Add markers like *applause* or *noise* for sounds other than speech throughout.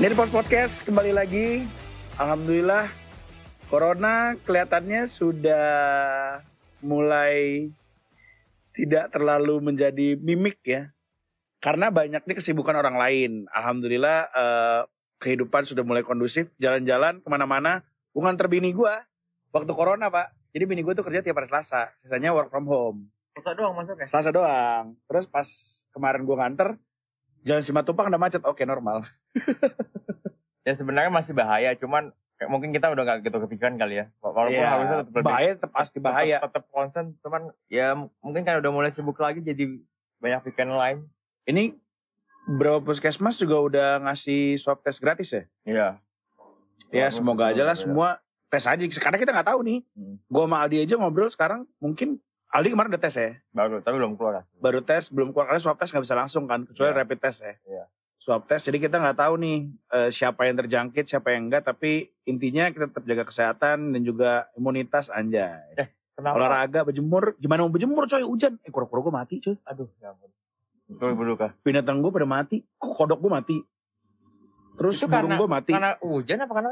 Ini Pos Podcast kembali lagi. Alhamdulillah Corona kelihatannya sudah mulai tidak terlalu menjadi mimik ya. Karena banyak nih kesibukan orang lain. Alhamdulillah eh, kehidupan sudah mulai kondusif. Jalan-jalan ke mana-mana. Bukan terbini gue. Waktu Corona pak. Jadi bini gue tuh kerja tiap hari Selasa. Sisanya work from home. Selasa doang masuknya. Selasa doang. Terus pas kemarin gue nganter. Jalan Simatupang udah macet. Oke normal. *laughs* Ya sebenarnya masih bahaya, cuman kayak mungkin kita udah gak gitu kepikiran kali ya. Walaupun Iya, harusnya tetap lebih- bahaya tetap pasti bahaya. Tetap, tetap konsen, cuman ya mungkin kan udah mulai sibuk lagi jadi banyak pikiran lain. Ini beberapa puskesmas juga udah ngasih swab test gratis ya? Iya. Ya semoga aja lah semua tes aja. Sekarang kita nggak tahu nih. Hmm. Gua sama Aldi aja ngobrol sekarang mungkin Aldi kemarin udah tes ya. Baru, tapi belum keluar. Baru tes belum keluar karena swab test nggak bisa langsung kan kecuali Iya. rapid test ya. Iya. Swab test jadi kita nggak tahu nih eh, siapa yang terjangkit siapa yang enggak tapi intinya kita tetap jaga kesehatan dan juga imunitas anjay. Kenapa? Olahraga berjemur gimana mau berjemur coy hujan. Eh kura-kura gue mati coy. Aduh, ya ampun. Betul kah? Binatang gue pada mati. Kodok gue mati. Terus Itu burung karena, gue mati. karena hujan apa karena?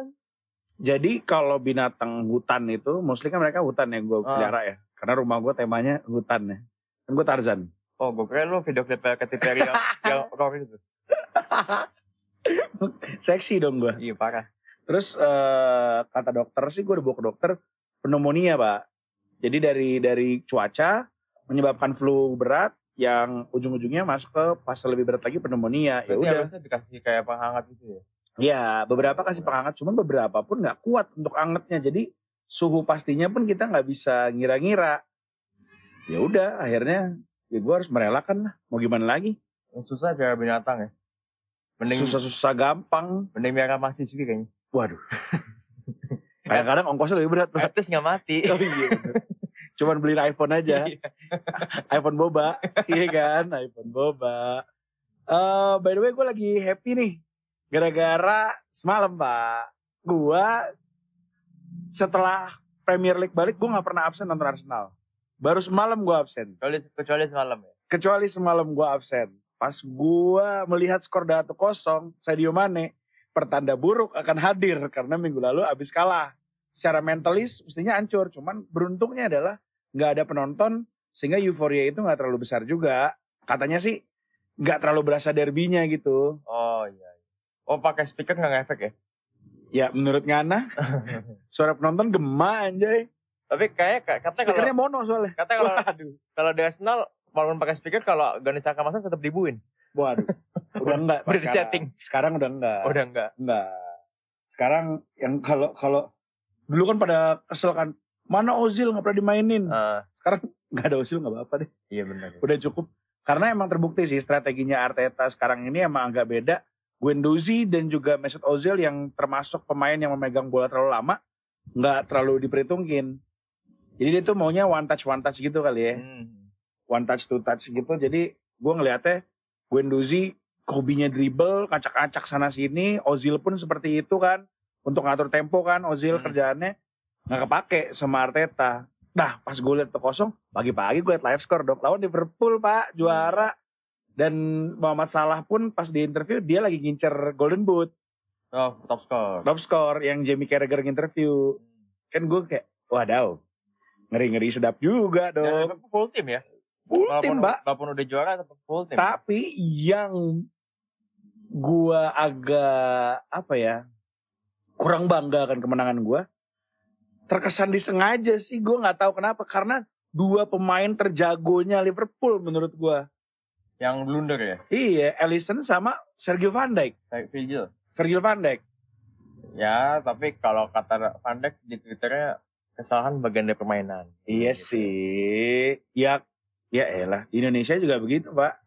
Jadi kalau binatang hutan itu, mostly kan mereka hutan yang gue Ah. pelihara ya. Karena rumah gue temanya hutan ya. Kan gue Tarzan. Oh, gue kira lu video klip Katy Perry *laughs* yang, rock itu. Seksi dong gue. Iya, parah. Terus eh, kata dokter sih gue udah bawa ke dokter pneumonia pak. Jadi dari dari cuaca menyebabkan flu berat yang ujung-ujungnya masuk ke fase lebih berat lagi pneumonia. Ya udah. harusnya dikasih kayak penghangat gitu ya. Ya beberapa kasih penghangat, cuman beberapa pun nggak kuat untuk angetnya. Jadi suhu pastinya pun kita nggak bisa ngira-ngira. Ya udah, akhirnya ya gue harus merelakan lah. Mau gimana lagi? Yang susah biar binatang ya. Mending, Susah-susah gampang. mending biar mahasiswi kayaknya. Waduh. *laughs* Kadang-kadang ongkosnya lebih berat. At least gak mati. *laughs* Oh iya. Cuman beliin iPhone aja. Iya. *laughs* iPhone boba. iya kan? iPhone boba. Eh by the way gue lagi happy nih. Gara-gara semalam pak. Gue setelah Premier League balik gue gak pernah absen nonton Arsenal. Baru semalam gue absen. kecuali, kecuali semalam ya. Kecuali semalam gue absen. Pas gue melihat skor 1-0 Sadio Mane pertanda buruk akan hadir karena minggu lalu abis kalah. Secara mentalis mestinya hancur. Cuman beruntungnya adalah nggak ada penonton sehingga euforia itu nggak terlalu besar juga. Katanya sih nggak terlalu berasa derbynya gitu. Oh iya. iya. Oh pakai speaker nggak ngefek ya? Ya menurut Ngana *laughs* suara penonton gema anjay. Tapi kayak katanya kalau Speakernya mono soalnya. katanya kalau Waduh. kalau di Arsenal walaupun pakai speaker kalau Gani Saka masuk tetap dibuin. Waduh. *laughs* Udah enggak Udah sekarang. disetting. Sekarang udah enggak. Udah enggak. Enggak. Sekarang yang kalau kalau dulu kan pada kesel kan mana Ozil nggak pernah dimainin. Ah, Sekarang *laughs* nggak ada Ozil nggak apa-apa deh. iya benar. Udah cukup. Karena emang terbukti sih strateginya Arteta sekarang ini emang agak beda. Guendouzi dan juga Mesut Ozil yang termasuk pemain yang memegang bola terlalu lama nggak terlalu diperhitungin. Jadi dia tuh maunya one touch one touch gitu kali ya. Hmm. One touch two touch gitu. Jadi gue ngeliatnya Guendouzi hobinya dribble, kacak-kacak sana sini. Ozil pun seperti itu kan. Untuk ngatur tempo kan Ozil Hmm. kerjaannya nggak kepake sama Arteta. Nah pas gue liat tuh kosong, pagi-pagi gue liat live score dong. Lawan Liverpool pak, juara. Dan Muhammad Salah pun pas di interview dia lagi ngincer Golden Boot. Oh, top score. Top score yang Jamie Carragher nginterview. Kan gue kayak, wadaw. Ngeri-ngeri sedap juga dong. Full tim ya. Full Walaupun, tim mbak. walaupun udah juara tetap full tim. Tapi yang gua agak apa ya kurang bangga kan kemenangan gua terkesan disengaja sih gua nggak tahu kenapa karena dua pemain terjagonya Liverpool menurut gua Yang blunder ya. iya Alisson sama Sergio Van Dijk Virgil. Virgil Van Dijk Ya, tapi kalau kata Van Dijk di Twitternya kesalahan bagian dari permainan. iya Gitu. sih ya ya elah di Indonesia juga begitu pak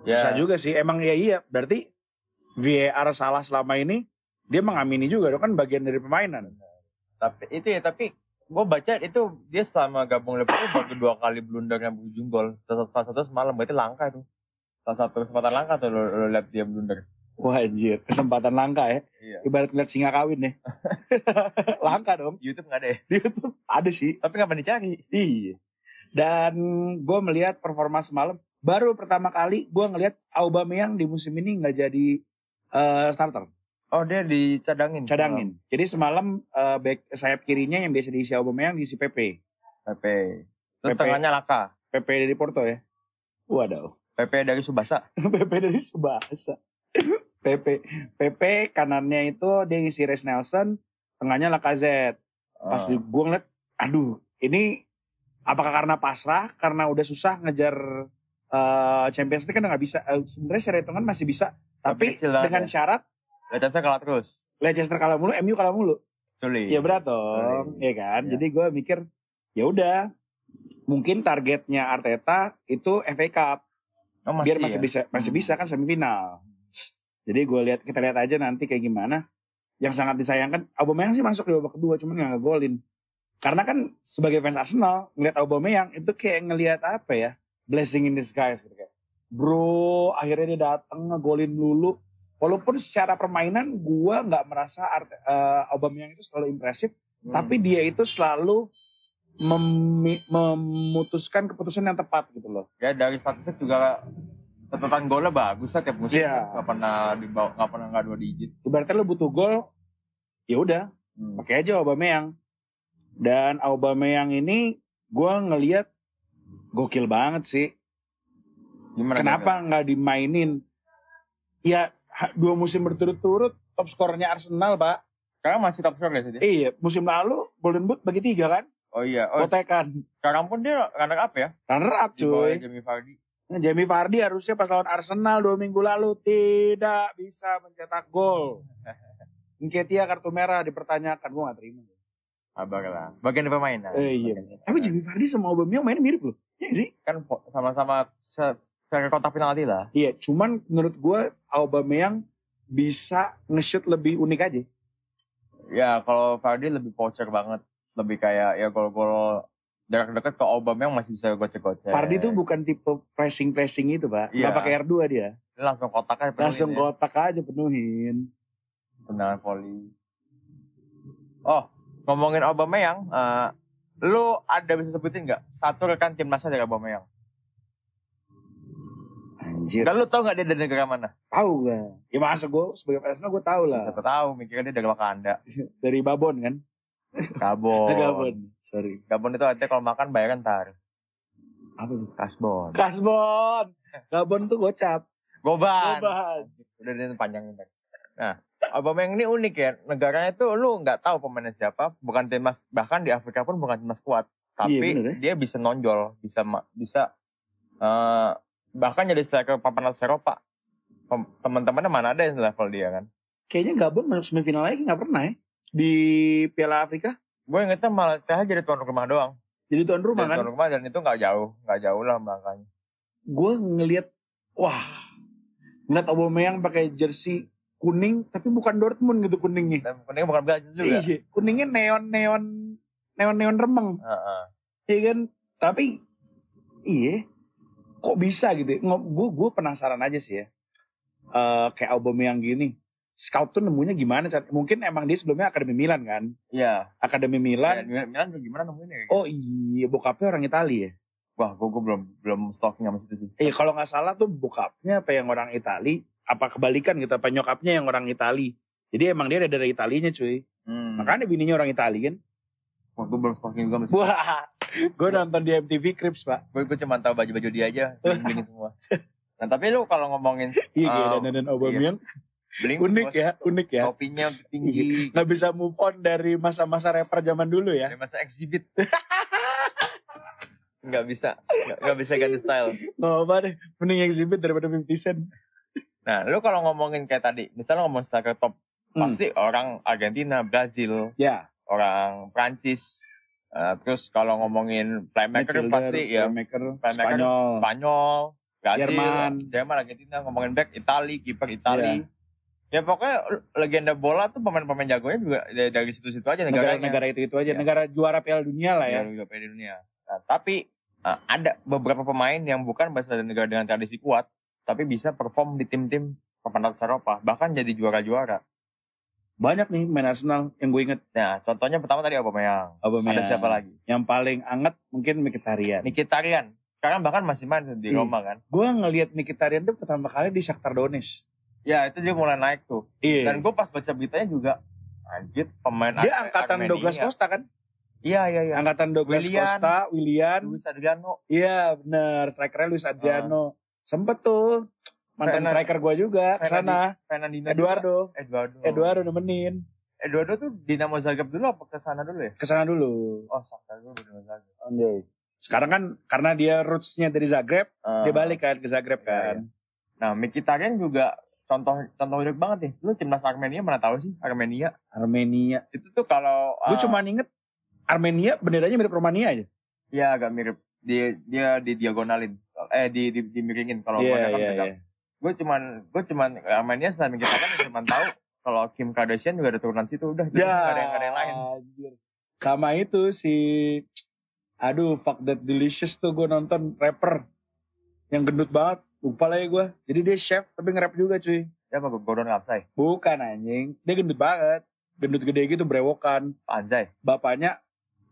Ya, susah juga sih emang ya iya berarti VAR salah selama ini dia mengamini juga dong kan bagian dari permainan tapi itu ya tapi gue baca itu dia selama gabung Liverpool baru dua kali blunder yang berujung gol salah satu, semalam berarti langka itu salah satu kesempatan langka tuh lo, lo lihat dia blunder Wah anjir, kesempatan langka ya. iya Ibarat ngeliat singa kawin ya. *laughs* langka dong. YouTube nggak ada ya Di YouTube ada sih. tapi nggak pernah dicari Iya. Dan gue melihat performa semalam. Baru pertama kali gue ngelihat Aubameyang di musim ini nggak jadi Eh, starter, Oh dia dicadangin. cadangin. Jadi semalam eh, back sayap kirinya yang biasa diisi Aubameyang diisi PP. PP. Terus PP. tengahnya Laka. PP dari Porto ya. Waduh. PP dari Subasa. *laughs* PP dari Subasa. PP PP kanannya itu dia ngisi Res Nelson, tengahnya Lacazette. Pas Oh. di gue ngeliat, aduh, ini apakah karena pasrah, karena udah susah ngejar eh, Champions League kan udah nggak bisa. Eh, Sebenarnya secara hitungan masih bisa, tapi banget dengan ya. syarat Leicester kalah terus. Leicester kalah mulu, MU kalah mulu. Sulit. Iya berat dong, Sorry. ya kan. Iya. Jadi gue mikir, ya udah, mungkin targetnya Arteta itu FA Cup, Oh, biar masih ya? bisa masih Hmm. bisa kan semifinal. Jadi gue lihat kita lihat aja nanti kayak gimana. Yang sangat disayangkan, Aubameyang sih masuk di babak kedua, cuman nggak ngegolin. Karena kan sebagai fans Arsenal ngelihat Aubameyang itu kayak ngelihat apa ya, blessing in disguise gitu kayak. Bro, akhirnya dia datang ngegolin lulu. Walaupun secara permainan gua nggak merasa Arte, eh, Aubameyang itu selalu impresif, Hmm. tapi dia itu selalu memi- memutuskan keputusan yang tepat gitu loh. ya dari statistik juga catatan golnya bagus lah tiap musim. Iya. Gak pernah dibawa, gak pernah nggak dua digit. Ibaratnya lo butuh gol, ya udah Hmm. pakai aja Aubameyang. Dan Aubameyang ini gue ngelihat gokil banget sih. Gimana? Kenapa nggak dimainin? Ya dua musim berturut-turut top skornya Arsenal pak. Sekarang masih top score ya sih? Iya musim lalu Golden Boot bagi tiga kan, Oh iya. Oh, kotekan. sekarang pun dia runner up ya? Runner up Di cuy. Jamie Vardy. Nah, Jamie Vardy harusnya pas lawan Arsenal dua minggu lalu tidak bisa mencetak gol. *laughs* Nketiah kartu merah dipertanyakan, gue gak terima. Sabar lah. Bagian permainan. Eh, iya. Tapi Jamie Vardy sama Aubameyang mainnya mirip loh. Iya sih? kan sama-sama secara kotak penalti lah. Iya, cuman menurut gue Aubameyang bisa nge-shoot lebih unik aja. Ya kalau Vardy lebih poacher banget. Lebih kayak ya gol-gol jarak dekat ke Aubameyang masih bisa gocek-gocek. Vardy tuh bukan tipe pressing-pressing itu, Pak. Iya. Nggak pakai R2 dia. Dia langsung kotak aja penuhin Langsung ya. kotak aja penuhin. tendangan volley. Oh, ngomongin Aubameyang, eh lu ada bisa sebutin nggak satu rekan timnasnya dari Aubameyang? Anjir. Dan lu tau nggak dia dari negara mana? Tahu gak? Ya masa gue sebagai Arsenal gue tahu lah. Siapa tahu mikirnya dia dari Wakanda. *laughs* Dari Babon kan? Gabon. *laughs* Gabon. Sorry. Gabon itu artinya kalau makan bayar ntar. Apa tuh? Kasbon. Kasbon. Gabon tuh gocap. Goban. Goban. Udah dia panjangin ntar. Nah, Aubameyang ini unik ya. Negaranya itu lu nggak tahu pemainnya siapa. Bukan timnas bahkan di Afrika pun bukan timnas kuat. Tapi Iya, bener ya. dia bisa nonjol, bisa bisa eh, bahkan jadi striker papan atas Eropa. Teman-temannya mana ada yang level dia kan? Kayaknya Gabon masuk semifinal lagi nggak pernah ya? Di Piala Afrika. Gue ingetnya malah TH jadi tuan rumah doang. Jadi tuan rumah Jadi kan? tuan rumah dan itu nggak jauh, nggak jauh lah melangkahnya. Gue ngelihat, wah, ngeliat Aubameyang pakai jersey kuning, tapi bukan Dortmund gitu kuningnya. Dan kuningnya bukan Brazil juga. Iya, kuningnya neon neon neon neon remeng, Heeh. iya kan? Tapi iya, kok bisa gitu? Gue gue penasaran aja sih ya. Eh kayak Aubameyang gini, scout tuh nemunya gimana? Mungkin emang dia sebelumnya akademi Milan kan? Iya. Akademi Ya, Milan. Milan, Milan tuh gimana nemuinnya? ya? Oh iya, bokapnya orang Italia ya. Wah, gue, gue belum belum stalking sama situ sih. Eh kalau nggak salah tuh bokapnya apa yang orang Itali, apa kebalikan gitu, apa nyokapnya yang orang Itali. Jadi emang dia ada dari Italinya cuy. Hmm. Makanya bininya orang Itali kan. Wah, gue belum stalking juga masih. Wah, gue nonton di MTV Crips pak. Gue, gue cuma tahu baju-baju dia aja, bling semua. Nah, tapi lu kalau ngomongin *laughs* Iya kayak Oh, dandan Aubameyang. bling Unik bos, ya, unik ya. Topinya tinggi. Nggak bisa move on dari masa-masa rapper zaman dulu ya. Dari masa exhibit. *laughs* Nggak bisa, nggak, bisa ganti style. Nggak apa deh, mending exhibit daripada 50 Cent. Nah, lu kalau ngomongin kayak tadi, misalnya ngomong striker top, Hmm. pasti orang Argentina, Brazil, Ya, orang Prancis, eh, terus kalau ngomongin playmaker midfielder, pasti ya playmaker, playmaker, Spanyol. Spanyol, Brazil, Jerman. Jerman, Argentina, ngomongin back, Itali, kiper Itali. Iya. Ya pokoknya legenda bola tuh pemain-pemain jagonya juga dari, situ-situ aja negaranya. Negara-negara itu itu aja, Iya. negara juara Piala Dunia lah ya. Negara juga di dunia. Nah, tapi eh, ada beberapa pemain yang bukan berasal dari negara dengan tradisi kuat, tapi bisa perform di tim-tim papan atas Eropa, bahkan jadi juara-juara. Banyak nih main Arsenal yang gue inget. Nah, contohnya pertama tadi Aubameyang. Aubameyang. Ada siapa lagi? Yang paling anget mungkin Mkhitaryan. Mkhitaryan. Sekarang bahkan masih main di Iya. Roma kan. Gue ngelihat Mkhitaryan tuh pertama kali di Shakhtar Donetsk. Ya itu dia mulai naik tuh. Iya. Dan gue pas baca beritanya juga anjir pemain dia Ar- angkatan Armenia. Douglas Costa kan? Iya iya iya. Angkatan Douglas Willian. Costa, Willian. Luis Adriano. Iya bener, strikernya Luis Adriano. Sempet tuh mantan Fernan- striker gua juga ke sana. Fernandinho. Eduardo. Eduardo. Eduardo nemenin. Eduardo tuh Dinamo Zagreb dulu apa ke sana dulu ya? Ke sana dulu. Oh, sampai dulu Dinamo Zagreb. Anjay. Sekarang kan karena dia rootsnya dari Zagreb, Ah. dia balik kan ke Zagreb Iya, kan. Nah, Mkhitaryan juga contoh contoh hidup banget nih. Lu timnas Armenia mana tahu sih Armenia? Armenia. Itu tuh kalau Gue ah, cuma inget Armenia benderanya mirip Romania aja. ya agak mirip dia dia di diagonalin eh di di dimiringin kalau Iya, mereka kan iya, tegak. iya. Gue cuman gue cuman Armenia selain Mkhitaryan cuma tahu kalau Kim Kardashian juga ada turunan situ udah Ya, ada yang ada yang lain. anjir. Sama itu si Aduh, fuck that delicious tuh gue nonton rapper yang gendut banget. Lupa lah ya gue. Jadi dia chef tapi nge-rap juga cuy. Ya apa Gordon Ramsay? Bukan anjing. Dia gendut banget. Gendut gede gitu brewokan. Anjay. Bapaknya,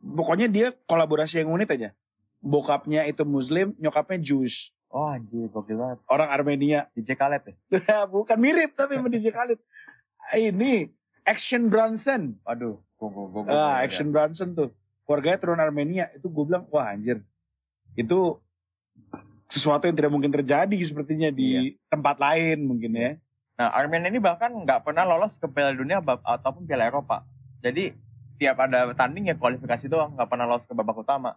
pokoknya dia kolaborasi yang unik aja. Bokapnya itu muslim, nyokapnya Jews. Oh anjir, gokil banget. Orang Armenia. *laughs* DJ Khaled ya? Bukan mirip tapi sama DJ Khalid. Ini Action Bronson. Aduh, gue gue gue. Ah, Action Bronson tuh. Keluarganya turun Armenia. Itu gue bilang, wah anjir. Itu sesuatu yang tidak mungkin terjadi sepertinya di tempat lain mungkin ya. Nah, Armenia ini bahkan nggak pernah lolos ke Piala Dunia ataupun Piala Eropa. Jadi tiap ada tanding ya kualifikasi doang, nggak pernah lolos ke babak utama.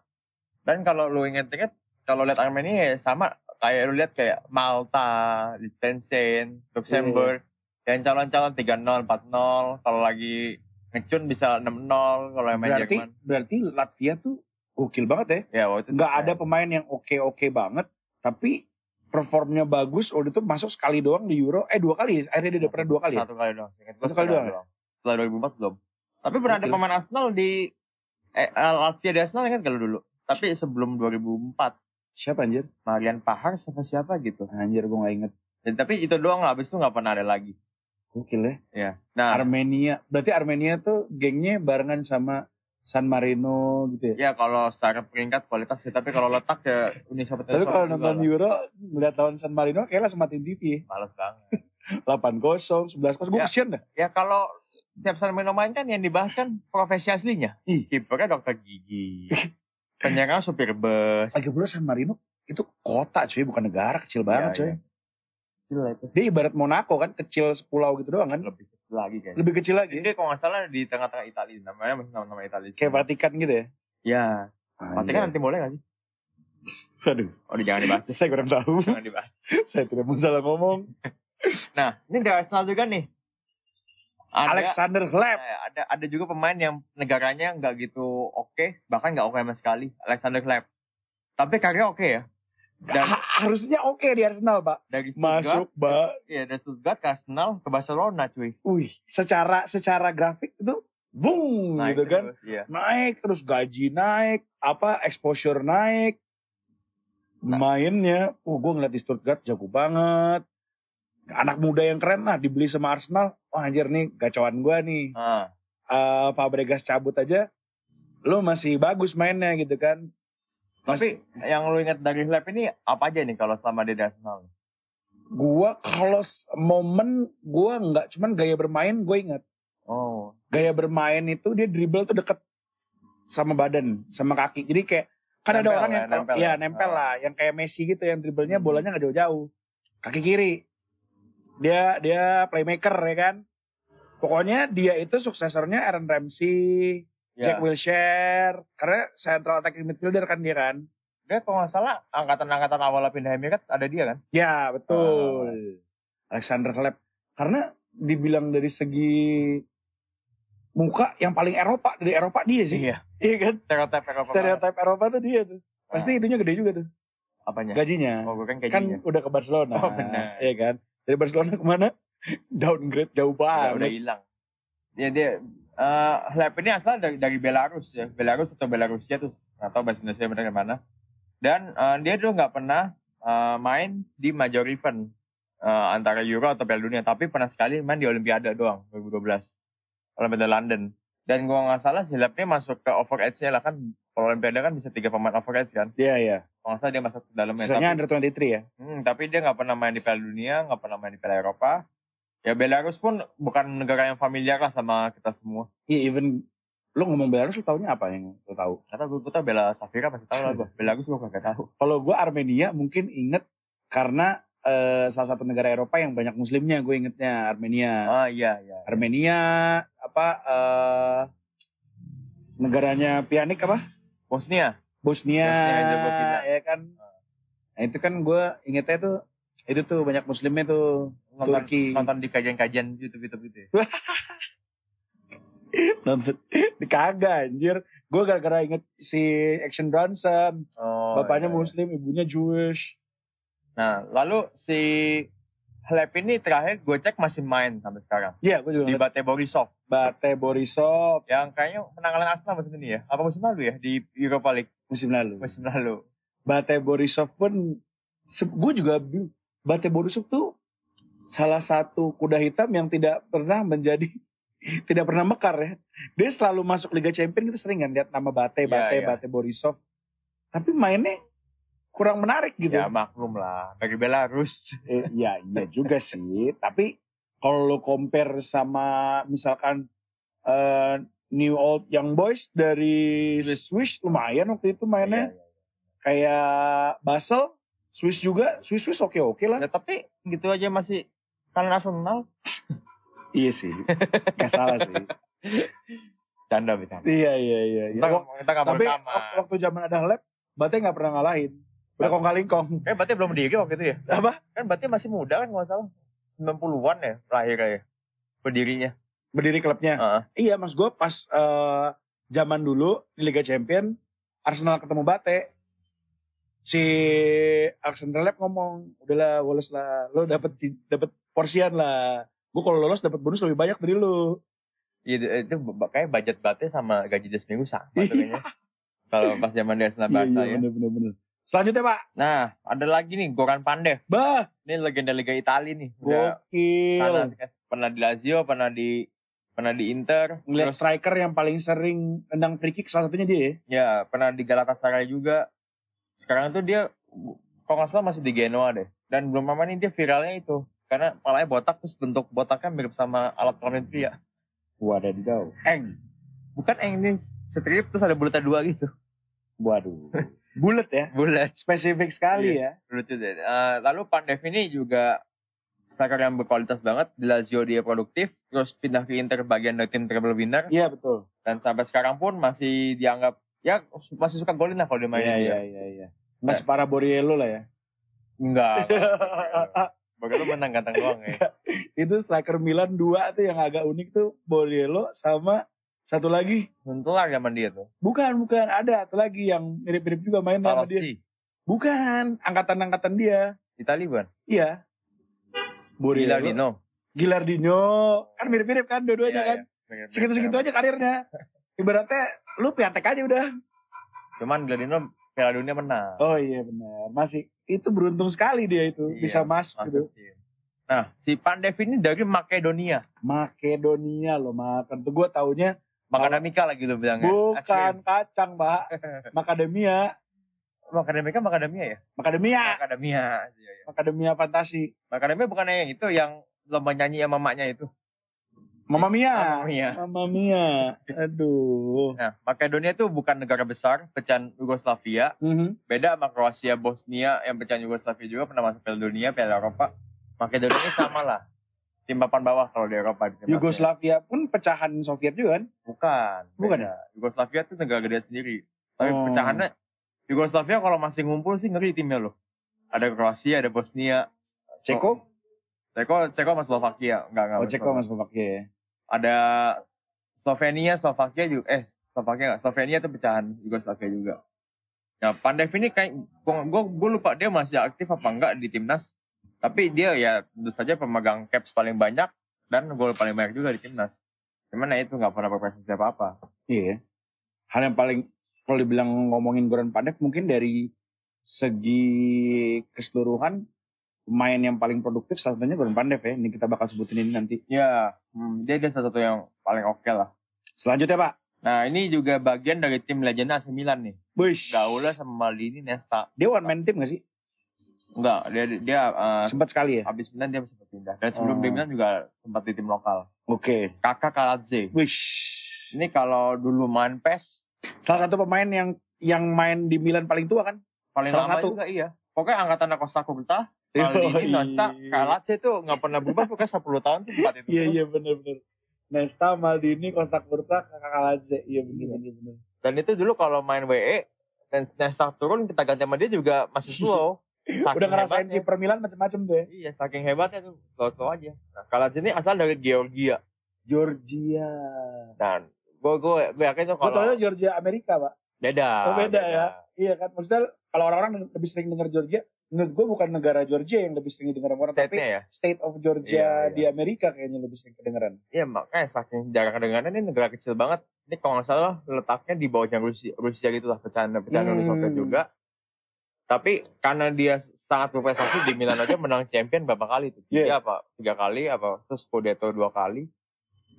Dan kalau lu inget-inget, kalau lihat Armenia ya sama kayak lu lihat kayak Malta, Liechtenstein, Luxembourg, yang calon-calon 3-0, 4-0, kalau lagi ngecun bisa 6-0 kalau yang main Berarti Jerman. berarti Latvia tuh gokil banget ya. Ya, waktu itu Nggak ada pemain yang oke-oke banget, tapi performnya bagus. Waktu itu masuk sekali doang di Euro. Eh dua kali, ya? akhirnya dia udah pernah dua kali. ya? Satu kali doang. Satu kali setengah doang Setelah 2004 belum. Tapi pernah ada pemain Arsenal di eh, Latvia di Arsenal ingat kalau dulu. Tapi sebelum 2004 Siapa anjir? Marian Pahar siapa siapa gitu. Anjir gue gak inget. Dan, tapi itu doang lah, habis itu nggak pernah ada lagi. Gokil ya. Ya. Nah, Armenia. Berarti Armenia tuh gengnya barengan sama San Marino gitu ya. ya kalau secara peringkat kualitas sih, tapi kalau letak ya Uni Soviet Tapi kalau nonton lah. Euro, melihat lawan San Marino kayak langsung matiin TV. males banget. 8-0, 11-0. Gue Ya. kesian dah. Ya kalau tiap San Marino main kan yang dibahas kan profesi aslinya. Kipernya dokter gigi. *laughs* Penyerang supir bus. Lagi pula San Marino itu kota cuy, bukan negara. Kecil banget Iya, cuy. iya. Kecil lah itu. Dia ibarat Monaco kan, kecil sepulau gitu doang kan. Lebih kecil lagi kayaknya. Lebih kecil lagi. Dia kalau nggak salah di tengah-tengah Italia, namanya masih nama-nama Italia. Kayak Vatikan gitu ya. Ya, Anjir. Vatikan nanti boleh nggak sih? Aduh, Oh, jangan dibahas. saya kurang tahu. jangan dibahas. *laughs* saya tidak mau salah ngomong. *laughs* Nah, ini dari Arsenal juga nih. Ada, Alexander Hleb. eh, ada ada juga pemain yang negaranya nggak gitu oke, bahkan nggak oke sama sekali. Alexander Klepp. Tapi karirnya oke ya. Dan Ha- harusnya oke di Arsenal, Pak. dari Stuttgart, Masuk, Pak. ya dari Stuttgart ke Arsenal ke Barcelona, cuy. Wih, secara secara grafik itu boom Naik gitu kan. terus, Iya. Naik terus gaji naik, apa exposure naik. Nah. Mainnya, oh gue ngeliat di Stuttgart jago banget. Anak muda yang keren lah dibeli sama Arsenal. Wah anjir nih gacauan gue nih. Ah, Eh Fabregas cabut aja. Lo masih bagus mainnya gitu kan. Mas- tapi yang lu ingat dari Klepp ini apa aja nih kalau selama dia di Arsenal? Gua kalau momen gua nggak cuman gaya bermain gue ingat. Oh, Gaya bermain itu dia dribble tuh deket sama badan, sama kaki. Jadi kayak kan ada Nempel orang ya, yang nempel ya ya. nempel Ah. lah, yang kayak Messi gitu yang dribblenya Hmm. bolanya nggak jauh-jauh. Kaki kiri. Dia dia playmaker ya kan. Pokoknya dia itu suksesornya Aaron Ramsey, ya. Jack Wilshere, karena central attacking midfielder kan dia kan. Dia kalau nggak salah angkatan-angkatan awal pindah Emirat ada dia kan? Ya betul. Alexander Hleb. Karena dibilang dari segi muka yang paling Eropa dari Eropa dia sih. Iya. *laughs* Iya kan? Stereotip Eropa. Stereotip Eropa tuh dia tuh. Pasti Ah, itunya gede juga tuh apanya? gajinya. Oh, gue kan kayak kan udah ke Barcelona. Oh, benar. Iya kan? Dari Barcelona ke mana? *laughs* Downgrade jauh Udah, udah banget. hilang. Dia dia eh Hleb ini asal dari dari Belarus ya, Belarus atau Belarusia tuh, tahu bahasa Indonesia benar mana. Dan eh, dia tuh nggak pernah eh, main di major event eh, antara Euro atau Piala Dunia, tapi pernah sekali main di Olimpiade doang 2012, Olimpiade London. Dan gua nggak salah si Hleb ini masuk ke overage-nya lah kan, kalau Olimpiade kan bisa tiga pemain overage kan. Iya iya. Kalau nggak salah dia masuk ke dalamnya. Sisanya Tapi, under 23 ya. hmm, tapi dia nggak pernah main di Piala Dunia, nggak pernah main di Piala Eropa. Ya Belarus pun bukan negara yang familiar lah sama kita semua. Iya, even lu ngomong Belarus lu taunya apa yang lu tahu? Kata gue, gue tau Bela Safira pasti tahu lah gue. *laughs* Belarus gue gak tahu. Kalau gue Armenia mungkin inget karena eh, salah satu negara Eropa yang banyak muslimnya gue ingetnya Armenia. Ah iya iya. Armenia apa eh, negaranya pianik apa? Bosnia. Bosnia, Bosnia-Herzegovina. ya kan. Nah itu kan gue ingetnya tuh itu tuh banyak muslimnya tuh Nonton, Turki. nonton di kajian-kajian YouTube YouTube gitu ya. *laughs* nonton di kagak anjir. Gue gara-gara inget si Action Bronson, Oh, bapaknya iya, iya. muslim, ibunya Jewish. Nah, lalu si Halep ini terakhir gue cek masih main sampai sekarang. Iya, gue juga Di. Bate Borisov. Bate Borisov Yang kayaknya menanggalan Arsenal musim ini ya. Apa musim lalu ya? Di Europa League musim lalu. musim lalu. Bate Borisov pun gue juga. Bate Borisov tuh salah satu kuda hitam yang tidak pernah menjadi *laughs* tidak pernah mekar ya. Dia selalu masuk Liga Champions kita sering kan lihat nama Bate, Iya, Bate, iya. Bate Borisov. Tapi mainnya kurang menarik gitu. Ya maklum lah. Dari Belarus. Eh, ya iya juga sih. Tapi kalau lo compare sama misalkan eh, New Old Young Boys dari Swiss. Swiss lumayan waktu itu mainnya Iya, iya. kayak Basel, Swiss juga, Swiss Swiss oke oke lah. Ya, tapi gitu aja masih kalian Arsenal. *laughs* Iya sih, gak salah sih. Canda bercanda. Iya iya iya. Kita, nggak- kita nggak mau Tapi waktu zaman ada lab, Bate nggak pernah ngalahin. Udah kong kali kong. Eh, berarti belum berdiri waktu itu ya? Apa? Kan berarti masih muda kan nggak salah. 90-an ya terakhir ya. Berdirinya. Berdiri klubnya. Heeh. Iya mas gue pas eh, zaman dulu di Liga Champion, Arsenal ketemu Bate. Si Alexander Lab ngomong, udahlah Wallace lah, lo dapet dapat porsian lah. Gue kalau lolos dapat bonus lebih banyak dari lo. Iya, itu kayak budget batnya sama gaji dia seminggu sama tuh Iya. kayaknya. Kalau pas zaman dia Arsenal Iya Barca iya ya. bener bener bener. Selanjutnya pak, Nah, ada lagi nih Goran Pandev. bah Ini legenda Liga Italia nih. Udah gokil. pernah, pernah di Lazio, pernah di pernah di Inter, Ngeliat terus striker yang paling sering tendang free kick salah satunya dia ya. ya pernah di Galatasaray juga. Sekarang tuh dia kalau nggak salah masih di Genoa deh. Dan belum lama ini dia viralnya itu karena palanya botak terus bentuk botaknya mirip sama alat kelamin pria. Wadaw. Eng. Bukan yang ini strip terus ada bulatnya dua gitu. Waduh. Bulat ya. Bulat. Spesifik sekali ya. Lucu deh. Eh, lalu Pandev ini juga striker yang berkualitas banget. Di Lazio dia produktif. Terus pindah ke Inter bagian dari tim treble winner. Iya betul. Dan sampai sekarang pun masih dianggap ya masih suka golin lah kalau dia main Iya iya iya iya. Nggak separah Borriello lah ya. Enggak. *laughs* Bagaimana menang ganteng doang ya. itu striker Milan dua tuh yang agak unik tuh Borriello sama satu lagi? Mentelar zaman dia tuh. bukan bukan. Ada satu lagi yang mirip-mirip juga main sama dia. Bukan angkatan-angkatan dia. Itali bukan? iya. Borriello Gilardino. Gilardino. Kan mirip-mirip kan dua-duanya Iya, kan? Iya. segitu-segitu aja karirnya. *laughs* Ibaratnya lu piatek aja udah. Cuman Gilardino Piala Dunia menang. oh iya benar. Masih itu beruntung sekali dia itu Iya, bisa masuk gitu. Masuk tim. Nah, si Pandev ini dari Makedonia. Makedonia loh makan tuh gue taunya Makadamika lagi lu bilangnya. bukan kacang mbak *laughs* Macadamia Makadamika Makadamia ya? Macadamia Makadamia. Iya, iya. Macadamia fantasi Makadamia bukan yang itu yang lomba nyanyi sama mamanya itu. Mama Mia Mamma Mia. Mama Mia aduh Nah, Makedonia itu bukan negara besar, pecahan Yugoslavia. Mhm. Beda sama Kroasia, Bosnia yang pecahan Yugoslavia juga pernah masuk Piala Dunia, Piala Eropa. Makedonia ini sama lah. Tim papan bawah kalau di Eropa. di. Yugoslavia pun pecahan Soviet juga kan Bukan. Bukan beda. Yugoslavia itu negara gede sendiri. Tapi Oh. pecahannya Yugoslavia kalau masih ngumpul sih ngeri timnya loh. Ada Kroasia, ada Bosnia. Ceko Ceko, Ceko sama Slovakia. Enggak, enggak. oh Ceko mas Slovakia ya Ada Slovenia, Slovakia juga. Eh, Slovakia enggak. Slovenia itu pecahan Yugoslavia juga. Nah, Pandev ini kayak gue gue lupa dia masih aktif apa enggak di timnas. Tapi dia ya tentu saja pemegang caps paling banyak dan gol paling banyak juga di timnas. Cuman ya itu nggak pernah berprestasi apa apa. iya hal yang paling kalau dibilang ngomongin Goran Pandev mungkin dari segi keseluruhan pemain yang paling produktif salah satunya Goran Pandev ya ini kita bakal sebutin ini nanti Ya, hmm, dia dia salah satu yang paling oke lah. selanjutnya Pak Nah ini juga bagian dari tim legenda AC Milan nih. Bush Gaula sama Maldini, Nesta. dia one man team gak sih Enggak, dia dia uh, Sempat sekali ya? habis Milan dia sempat pindah. Dan sebelum Oh. di Milan juga sempat di tim lokal. Oke. Kakak Kaladze. Wish. Ini kalau dulu main PES Salah satu pemain yang yang main di Milan paling tua kan? paling Salah lama satu. juga iya. Pokoknya angkatan Costa Curta, Maldini, Nesta, Kaladze itu nggak pernah berubah pokoknya 10 tahun tuh empat itu. Iya iya benar-benar. Nesta, Maldini, Costa Curta, Kakak Kaladze. Iya benar benar benar. Dan itu dulu kalau main WE dan Nesta turun kita ganti sama dia juga masih slow. Saking Udah ngerasain hebatnya. kiper Milan macam-macam tuh ya. Iya, saking hebatnya tuh slow-slow aja. Nah, Kaladze ini asal dari Georgia. Georgia. Dan gue gue gue yakin tuh Gue kalau tau Georgia Amerika, Pak. beda. Oh, beda ya. Iya kan? Maksudnya kalau orang-orang lebih sering dengar Georgia, menurut gue bukan negara Georgia yang lebih sering didengar orang, tapi ya. State of Georgia Iya, iya. di Amerika kayaknya lebih sering kedengeran. Iya makanya saking jarang kedengarannya ini negara kecil banget. Ini kalau nggak salah letaknya di bawahnya Rusia, Rusia gitu lah pecahan pecahan Hmm. Soviet juga. Tapi karena dia sangat berprestasi di Milan aja menang champion berapa kali tuh? Tiga Iya. apa? Tiga kali apa? Terus Scudetto dua kali.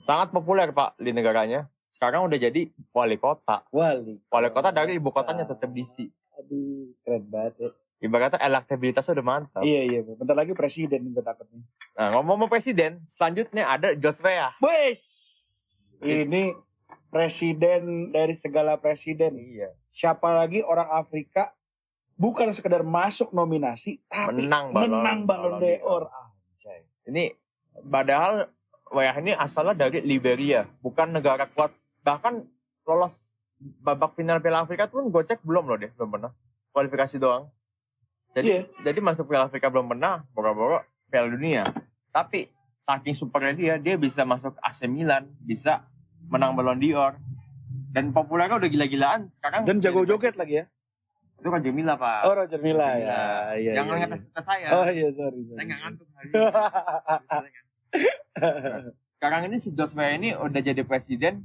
Sangat populer pak di negaranya. Sekarang udah jadi wali kota. Wali. Wali kota dari ibu kotanya tetap DC. Aduh, keren banget ya. Ibaratnya elektabilitasnya udah mantap. Iya, iya. Bentar lagi presiden gue takutnya. Nah ngomong-ngomong presiden, selanjutnya ada Joshua. Wes! Ini presiden dari segala presiden. Iya. Siapa lagi orang Afrika bukan sekedar masuk nominasi, tapi Menang Ballon- menang Ballon Ballon d'Or. Anjay. Ini padahal WH ini asalnya dari Liberia, bukan negara kuat. Bahkan lolos babak final Piala Afrika pun gue cek belum loh deh, belum pernah. Kualifikasi doang. Jadi Iya. jadi masuk Piala Afrika belum pernah, boro-boro Piala Dunia. Tapi saking supernya dia, dia bisa masuk AC Milan, bisa menang Ballon d'Or. Dan populernya udah gila-gilaan. Sekarang Dan jago joget lagi ya. Itu kan Jamila, Pak. Oh, Roger Roger ya. Iya, Jangan iya, ngetes iya. saya. Oh iya, sorry. sorry. Saya nggak ngantuk hari ini. *laughs* sekarang ini si Joshua ini udah jadi presiden.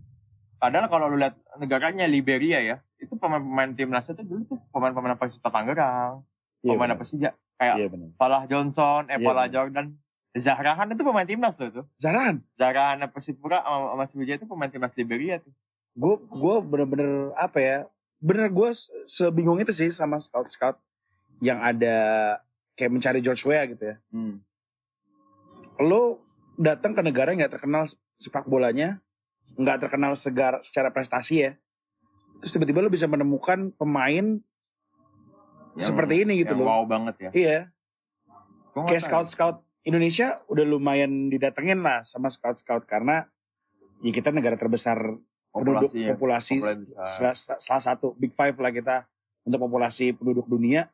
Padahal kalau lu lihat negaranya Liberia ya, itu pemain-pemain timnasnya tuh dulu tuh pemain-pemain Persita Tangerang, Iya, pemain. Persija kayak Iya benar. Falah Johnson, Iya, Epola benar. Jordan, Zahrahan itu pemain timnas tuh tuh. Zaran, Zahrahan Persipura sama, sama Sriwijaya itu pemain timnas Liberia tuh. gue gue bener-bener apa ya? Bener gue sebingung itu sih sama scout-scout yang ada kayak mencari George Weah gitu ya. Hmm. Lo datang ke negara yang nggak terkenal sepak bolanya, nggak terkenal segar secara prestasi ya. Terus tiba-tiba lo bisa menemukan pemain seperti ini gitu yang loh. wow banget ya. Iya, nggak kayak scout-scout Indonesia udah lumayan didatengin lah sama scout-scout karena ya kita negara terbesar penduduk Populasi ya, populasi salah, salah satu big five lah kita untuk populasi penduduk dunia.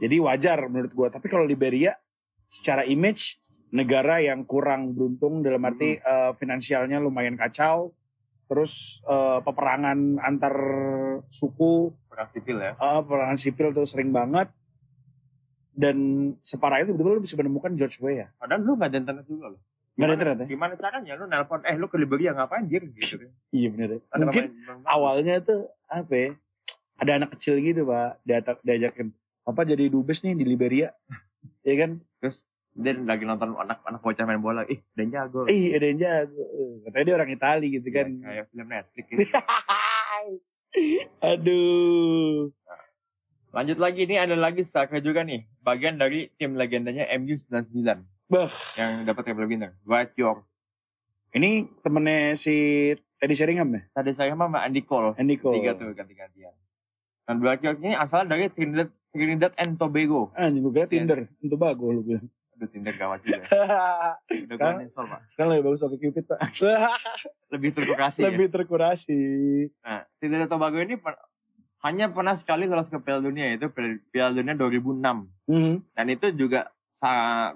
Jadi wajar menurut gua. Tapi kalau Liberia secara image negara yang kurang beruntung dalam arti eh, finansialnya lumayan kacau. Terus eh, peperangan antar suku perang sipil ya. uh, peperangan sipil tuh sering banget dan separah itu betul-betul bisa menemukan George Weah ya Padahal lu nggak ada internet juga loh. Gimana- internet ya Gimana caranya? Lu nelpon, eh lu ke Liberia ngapain dia gitu kan. iya bener ya Ada mungkin pemain- awalnya tuh apa ya ada anak kecil gitu pak. Diatak diajakin apa jadi dubes nih di Liberia. Ya kan? Dia lagi nonton anak-anak bocah main bola, ih dan jago. ih yang jago. Katanya dia orang Itali gitu kan. Ya, kayak film Netflix gitu. *laughs* aduh. Lanjut lagi nih ada lagi striker juga nih, bagian dari tim legendanya MU 99 Bah. yang dapat triple winner, Dwight York. ini temennya si Teddy Sheringham ya Tadi saya sama Andy Cole, Andy Cole tiga tuh ganti-gantian. Dan York ini asal dari Trinidad, Trinidad and Tobago. anjing gue kira Iya. Tinder itu bagus lu bilang Aduh Tinder gawat juga. *laughs* Udah Sekarang- install pak. sekarang lebih bagus oke Cupid pak *laughs* Lebih terkurasi ya. lebih terkurasi Nah, Trinidad and Tobago ini per- hanya pernah sekali lolos ke Piala Dunia yaitu Piala Dunia 2006. Mhm. Dan itu juga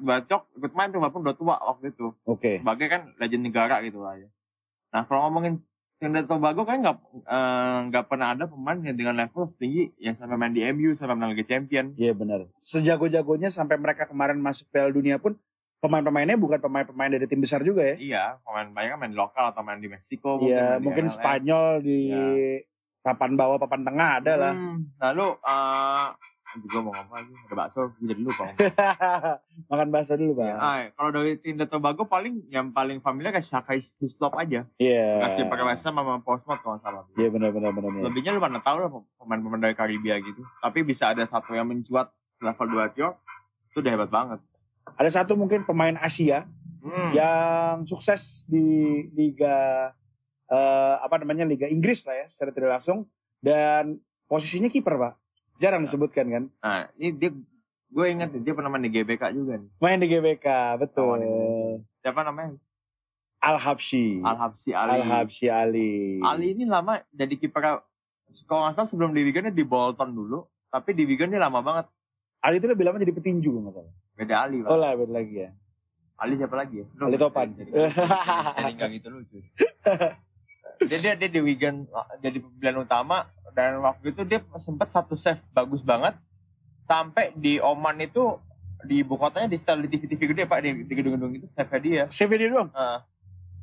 Bacok ikut main tuh walaupun udah tua waktu itu. Oke. Sebagai kan legend negara gitu lah ya. Nah kalau ngomongin Trinidad Tobago kan nggak eh, nggak pernah ada pemain yang dengan level setinggi yang sampai main di MU sampai menang Liga Champion. Iya benar. Sejago-jagonya sampai mereka kemarin masuk Piala Dunia pun pemain-pemainnya bukan pemain-pemain dari tim besar juga ya. Iya, pemain banyak kan main lokal atau main di Meksiko Iya, mungkin MLS. Spanyol di papan bawah, papan tengah ada lah. Hmm, lalu eh nanti gue mau ngomong lagi ada bakso gue jadi lupa. *laughs* Makan bakso dulu, Bang. Ah, kalau dari Trinidad Tobago paling yang paling familiar kayak Shaka Hislop aja. Iya. Bekas kiper West Ham sama Portsmouth kalau salah. Iya benar benar benar. benar. Selebihnya lu mana tahu lah pemain-pemain dari Karibia gitu. Tapi bisa ada satu yang mencuat level 2 York itu udah hebat banget. Ada satu mungkin pemain Asia Hmm. yang sukses di liga eh, apa namanya liga Inggris lah ya secara tidak langsung dan posisinya kiper pak jarang disebutkan kan Nah, ini dia gue inget dia pernah main di GBK juga nih. main di GBK betul Indonesia. Siapa namanya? Al Habsyi Al Habsi Ali. Al Habsyi Ali Ali ini lama jadi kiper kalau nggak salah sebelum di Wigan dia di Bolton dulu, tapi di Wigan dia lama banget. Ali itu lebih lama jadi petinju nggak salah Beda Ali, Pak. oh lah beda lagi ya Ali siapa lagi ya? Ali Topan. Jadi, jadi nggak gitu lucu. Dia, dia, dia di Wigan jadi pilihan utama dan waktu itu dia sempat satu save bagus banget sampai di Oman itu di ibu kotanya di setel di TV-TV gede pak di, di gedung-gedung itu save dia. CV dia doang Uh,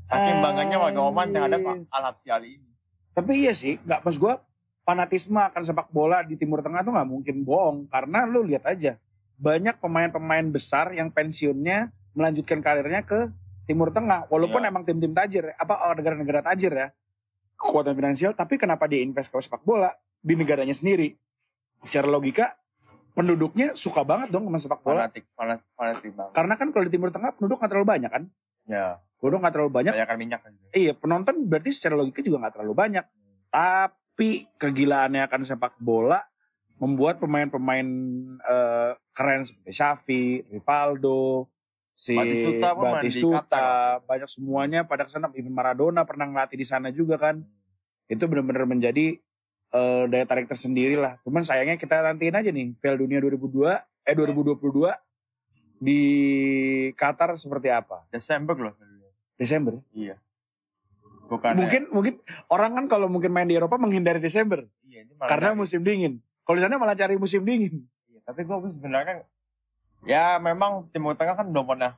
saking bangganya warga Oman yang ada. Al Habsi Ali ini. tapi iya sih nggak pas gue fanatisme akan sepak bola di Timur Tengah tuh nggak mungkin bohong karena lu lihat aja banyak pemain-pemain besar yang pensiunnya melanjutkan karirnya ke Timur Tengah walaupun Iya. emang tim-tim tajir apa oh, negara-negara tajir ya kekuatan finansial tapi kenapa dia invest ke sepak bola di negaranya sendiri secara logika penduduknya suka banget dong sama sepak bola Fanatik, fanatik, fanatik banget. karena kan kalau di Timur Tengah penduduk nggak terlalu banyak kan Ya, penduduk nggak terlalu banyak banyak kan minyak kan. Iya penonton berarti secara logika juga nggak terlalu banyak. Tapi kegilaannya akan sepak bola membuat pemain-pemain eh, keren seperti Xavi, Rivaldo, si Batistuta Batistuta, banyak semuanya pada ke sana. Even Maradona pernah ngelatih di sana juga kan. Itu benar-benar menjadi eh, daya tarik tersendiri lah. Cuman sayangnya kita nantiin aja nih Piala Dunia 2002 eh 2022 di Qatar seperti apa? Desember loh. Desember. Iya. Bukan mungkin mungkin orang kan kalau mungkin main di Eropa menghindari Desember iya, ini malah karena dari- musim dingin. Kalau di sana malah cari musim dingin. Iya, tapi gue sebenarnya kan ya memang Timur Tengah kan belum pernah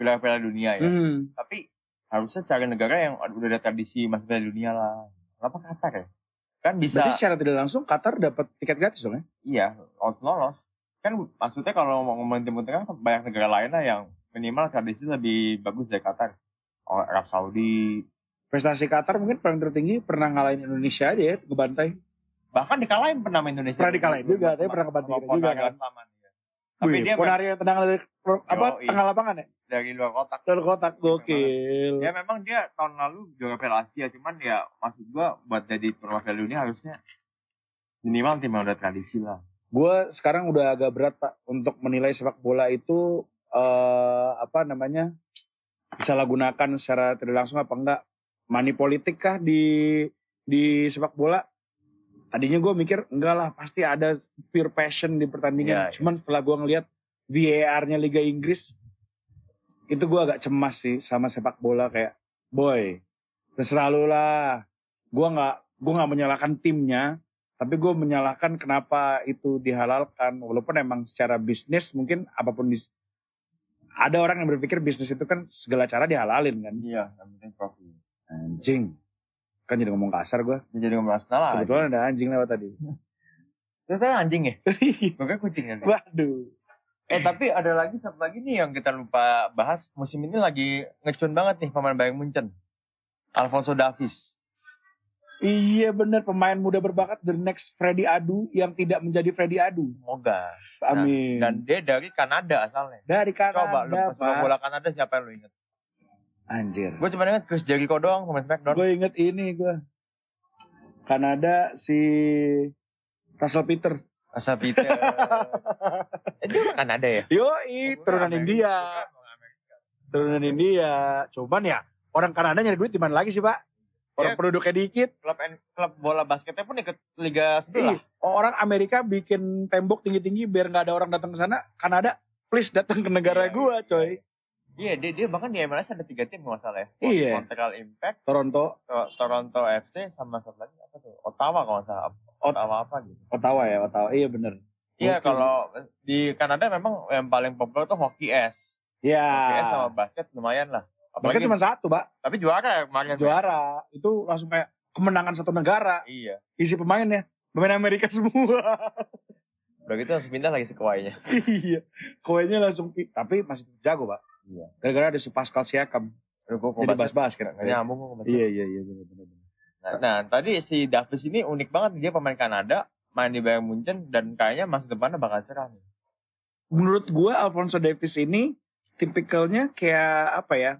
piala-piala dunia ya. Hmm. Tapi harusnya cari negara yang udah ada tradisi masuk piala dunia lah. Kenapa Qatar ya? Kan bisa Berarti secara tidak langsung Qatar dapat tiket gratis dong ya? iya lolos. Kan maksudnya kalau mau ngomongin Timur Tengah banyak negara lain lah yang minimal tradisi lebih bagus dari Qatar. Oh, Arab Saudi. Prestasi Qatar mungkin paling tertinggi pernah ngalahin Indonesia aja ya, ngebantai. Bahkan dikalahin pernah sama Indonesia. Pernah dikalahin juga, tapi pernah Sama juga kan. Tapi Wih, dia Ponari yang tenang dari apa Yoi. tengah lapangan ya? dari luar kotak. Dari kotak gokil. Ya memang dia tahun lalu juara Piala Asia, cuman ya maksud gua buat jadi perwakilan Dunia harusnya minimal tim yang udah tradisi lah. Gue sekarang udah agak berat pak untuk menilai sepak bola itu eh apa namanya disalahgunakan secara tidak langsung apa enggak money politik kah di di sepak bola tadinya gue mikir enggak lah pasti ada pure passion di pertandingan. Iya, iya. cuman setelah gue ngelihat VAR-nya Liga Inggris itu gue agak cemas sih sama sepak bola kayak boy terserah lu lah. Gue nggak gue nggak menyalahkan timnya tapi gue menyalahkan kenapa itu dihalalkan. Walaupun emang secara bisnis mungkin apa pun bis ada orang yang berpikir bisnis itu kan segala cara dihalalin kan. Iya, yang penting profit. anjing kan jadi ngomong kasar gue jadi ngomong Arsenal lah. kebetulan ada anjing lewat tadi *laughs* kan anjing ya? *laughs* Gue kan kucing ya. waduh Eh tapi ada lagi satu lagi nih yang kita lupa bahas. Musim ini lagi ngecun banget nih pemain Bayern Munchen. Alfonso Davies. iya bener pemain muda berbakat the next Freddy Adu yang tidak menjadi Freddy Adu Semoga. amin Dan dia dari Kanada asalnya. dari Coba lu Kanada Pak. bola Kanada siapa yang lu inget? Anjir Gue cuma inget Chris Jericho doang pemain Smackdown. gue inget ini gue Kanada si Russell Peter Asal Peter. *laughs* eh, dia orang Kanada ya? Yoi, turunan India. Turunan India. Cuman ya, orang Kanada nyari duit di mana lagi sih, Pak? Orang Ya. penduduknya dikit. Klub klub bola basketnya pun ikut liga sebelah. Ih, orang Amerika bikin tembok tinggi-tinggi biar nggak ada orang datang ke sana. Kanada, please datang ke negara Iya, gua, coy. Iya, dia, dia bahkan di MLS ada tiga tim nggak salah ya. Iya. Montreal Impact, Toronto, To- Toronto FC, sama satu lagi apa tuh? Ottawa kalau nggak salah. Ot- Ottawa apa gitu. Ottawa ya, Ottawa. Iya bener. Iya, Gokil kalau di Kanada memang yang paling populer tuh hockey S. Ya. Hockey S sama basket lumayan lah. Apalagi, cuma satu, Pak. tapi juara ya kemarin. Juara. Itu langsung kayak kemenangan satu negara. Iya. Isi pemainnya. Pemain Amerika semua. Udah gitu langsung pindah lagi ke Kawainya. *laughs* iya. Koinnya langsung. pi- Tapi masih jago, Pak. Iya. Gara-gara ada si Pascal Siakam. Gua Jadi basket. Nggak nyambung gua. Iya, iya, iya. Bener, bener, bener. Nah, nah, tadi si Davis ini unik banget dia pemain Kanada, main di Bayern Munchen dan kayaknya masa depannya bakal cerah nih. menurut gue Alfonso Davis ini tipikalnya kayak apa ya?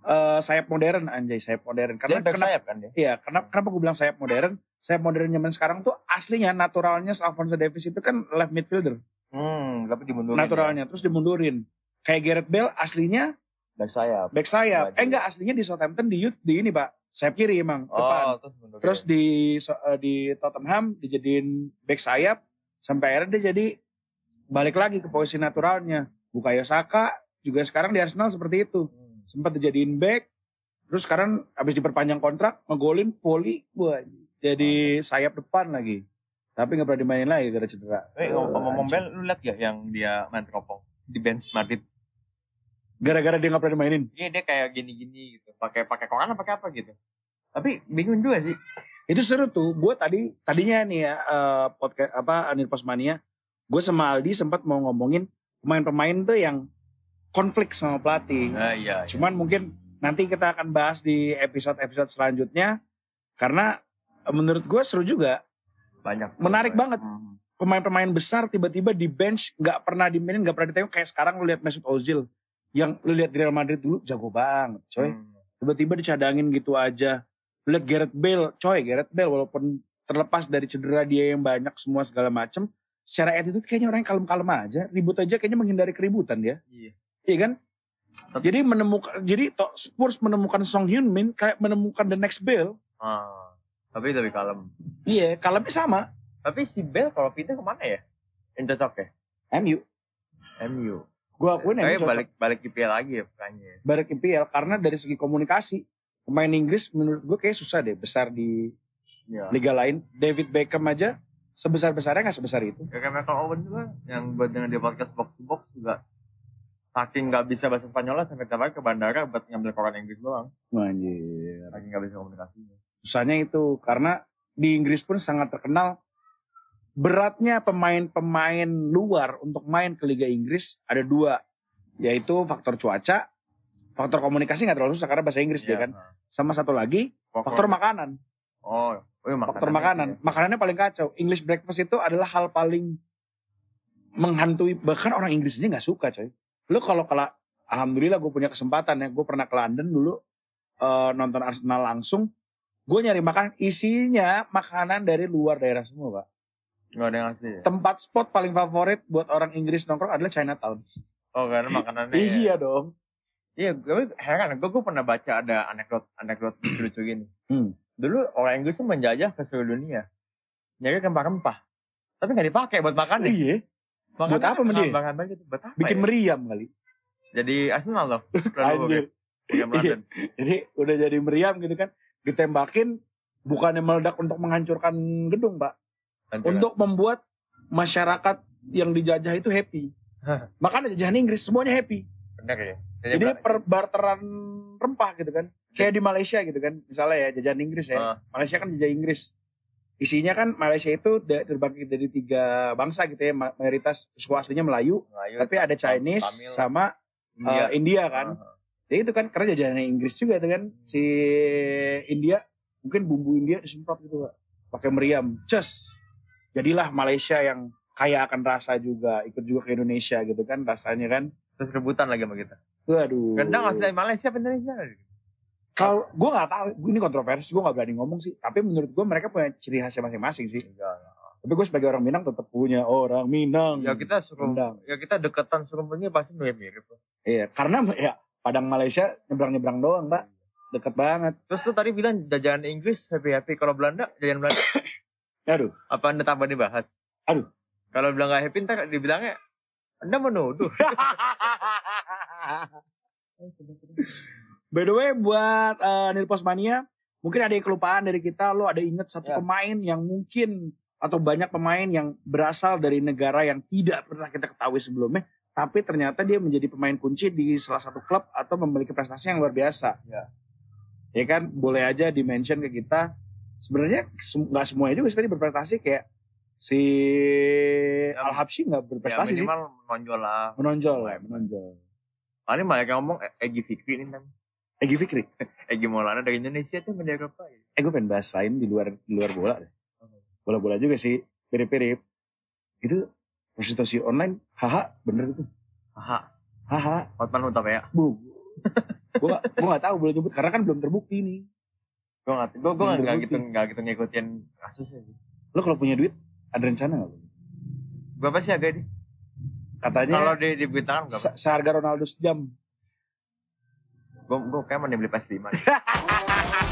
eh sayap modern anjay sayap modern Dia karena back kenapa sayap kan dia. Iya, kenapa kenapa gue bilang sayap modern? Sayap modern zaman sekarang tuh aslinya naturalnya Alfonso Davis itu kan left midfielder, Hmm, tapi dimundurin. naturalnya terus dimundurin. Kayak Gareth Bale aslinya Ya. Back sayap. back sayap. Eh enggak aslinya di Southampton di youth di ini, Pak. Sayap kiri emang, depan. Oh, terus mundurin. Terus di so- eh, di Tottenham dijadiin back sayap sampai akhirnya dia jadi balik lagi ke posisi naturalnya. Bukayo Saka juga sekarang di Arsenal seperti itu. Hmm. Sempat dijadiin back, terus sekarang habis diperpanjang kontrak, ngegolin volley, wah jadi sayap depan lagi. Tapi nggak pernah dimainin lagi gara cedera. Eh, ngomong-ngomong. Bel, lu liat gak yang dia main teropong di bench Madrid? Gara-gara dia nggak pernah dimainin. Iya dia kayak gini-gini gitu, pakai pakai koran pakai apa gitu. Tapi bingung juga sih. Itu seru tuh. Gue tadi tadinya nih ya eh, podcast apa Anir Posmania, gue sama Aldi sempat mau ngomongin pemain-pemain tuh yang konflik sama pelatih. Nah, iya. iya. Cuman mungkin nanti kita akan bahas di episode-episode selanjutnya karena menurut gue seru juga Banyak. Menarik banget. Hmm. pemain-pemain besar tiba-tiba di bench nggak pernah dimainin nggak pernah ditengok kayak sekarang lu lihat Mesut Ozil yang lu lihat Real Madrid dulu jago banget coy Hmm. tiba-tiba dicadangin gitu aja lu lihat Gareth Bale coy Gareth Bale walaupun terlepas dari cedera dia yang banyak semua segala macem secara attitude kayaknya orang yang kalem-kalem aja ribut aja kayaknya menghindari keributan dia Iya. iya kan Tapi- jadi menemukan jadi Spurs menemukan Song Hyun Min kayak menemukan the next Bale Ah, tapi lebih kalem. iya kalemnya sama Tapi si Bel kalau pindah ke mana ya? Yang cocok ya? MU MU. Gue akuin Kayak cocok. balik balik IPL lagi ya kayaknya. balik IPL karena dari segi komunikasi pemain Inggris menurut gue kayak susah deh besar di Iya. liga lain. David Beckham aja sebesar besarnya nggak sebesar itu. Ya, kayak Michael Owen juga yang buat dengan di podcast box to box juga saking nggak bisa bahasa Spanyol lah sampai tiap hari ke bandara buat ngambil koran Inggris doang. Anjir. Saking nggak bisa komunikasinya. Susahnya itu karena di Inggris pun sangat terkenal beratnya pemain-pemain luar untuk main ke Liga Inggris ada dua yaitu faktor cuaca, faktor komunikasi nggak terlalu susah karena bahasa Inggris dia Iya. kan. Sama satu lagi faktor makanan. Oh, oh iya, faktor makanan. makanan. Makanannya paling kacau. English breakfast itu adalah hal paling menghantui bahkan orang Inggris aja nggak suka coy. Lu kalau kalau alhamdulillah gue punya kesempatan ya, gue pernah ke London dulu eh, nonton Arsenal langsung. Gue nyari makan isinya makanan dari luar daerah semua, Pak. Nggak ada yang asli ya? Tempat spot paling favorit buat orang Inggris nongkrong adalah Chinatown. Oh, karena makanannya ya. Iya dong. Iya, gue heran. Gue, gue pernah baca ada anekdot anekdot *clears throat* lucu gini. Hmm. Dulu orang Inggris tuh menjajah ke seluruh dunia. Nyari rempah-rempah. Tapi nggak dipakai buat makan. Iya, Buat apa dia? Bahan banget. Buat apa bikin ya? meriam kali. Jadi Arsenal loh. *laughs* Anjir. Iya. Jadi udah jadi meriam gitu kan, ditembakin bukannya meledak untuk menghancurkan gedung, Pak. Hancur. untuk membuat masyarakat yang dijajah itu happy. Hah. Makanya jajahan Inggris semuanya happy. Bener ya. Jadi perbarteran rempah gitu kan. Kayak di Malaysia gitu kan. Misalnya ya jajahan Inggris ya. Ah. Malaysia kan jajah Inggris. Isinya kan Malaysia itu terbagi dari tiga bangsa gitu ya. Ma- Mayoritas suku aslinya Melayu. Melayu, Tapi ada Chinese Tamil, sama India. eh, India kan. Ah. Ya itu kan karena jajahannya Inggris juga itu kan. Si India mungkin bumbu India disemprot gitu Pak. Pakai meriam. Cus. Jadilah Malaysia yang kaya akan rasa juga. Ikut juga ke Indonesia gitu kan rasanya kan. Terus rebutan lagi sama kita. Waduh. Rendang asli dari Malaysia Indonesia? Kalau gue nggak tahu, ini kontroversi, gue nggak berani ngomong sih. Tapi menurut gue mereka punya ciri khasnya masing-masing sih. Enggak. Tapi gue sebagai orang Minang tetap punya orang Minang. Ya kita suruh Rendang. ya kita deketan suruh punya pasti mirip-mirip. Iya, karena *laughs* ya Padang Malaysia nyebrang-nyebrang doang, Mbak. Deket banget. Terus lu tadi bilang jajahan Inggris happy happy kalau Belanda jajahan Belanda *coughs* Aduh, apa anda tambah dibahas? Aduh. Kalau bilang nggak happy ntar dibilangnya anda menuduh. *laughs* By the way, buat uh, Nilpos Mania, mungkin ada yang kelupaan dari kita. Lo ada inget satu Ya. pemain yang mungkin atau banyak pemain yang berasal dari negara yang tidak pernah kita ketahui sebelumnya, tapi ternyata dia menjadi pemain kunci di salah satu klub atau memiliki prestasi yang luar biasa. Ya. Ya kan, boleh aja di-mention ke kita. Sebenarnya nggak semuanya juga sih tadi berprestasi kayak si Ya, Al Habsyi nggak ya berprestasi sih, minimal menonjol lah. menonjol, Mulai. menonjol. Ah, ini banyak yang ngomong eh, Egi Fikri ini kan. Egi Fikri, *laughs* Egi Maulana dari Indonesia tuh media apa ya? eh gue pengen bahas lain di luar di luar bola deh. bola-bola juga sih mirip-mirip itu prostitusi online haha bener itu Haha, haha Hotman Hutap ya. bu gue gak, gue gak tahu boleh nyebut karena kan belum terbukti nih Gue nggak, gue gue nggak gitu nggak gitu ngikutin kasusnya. sih. lo kalau punya duit ada rencana gak Berapa sih harga ini? katanya Kalau di di Bintang berapa? se- seharga Ronaldo sejam Gue gue kayak mau beli PS5. *laughs*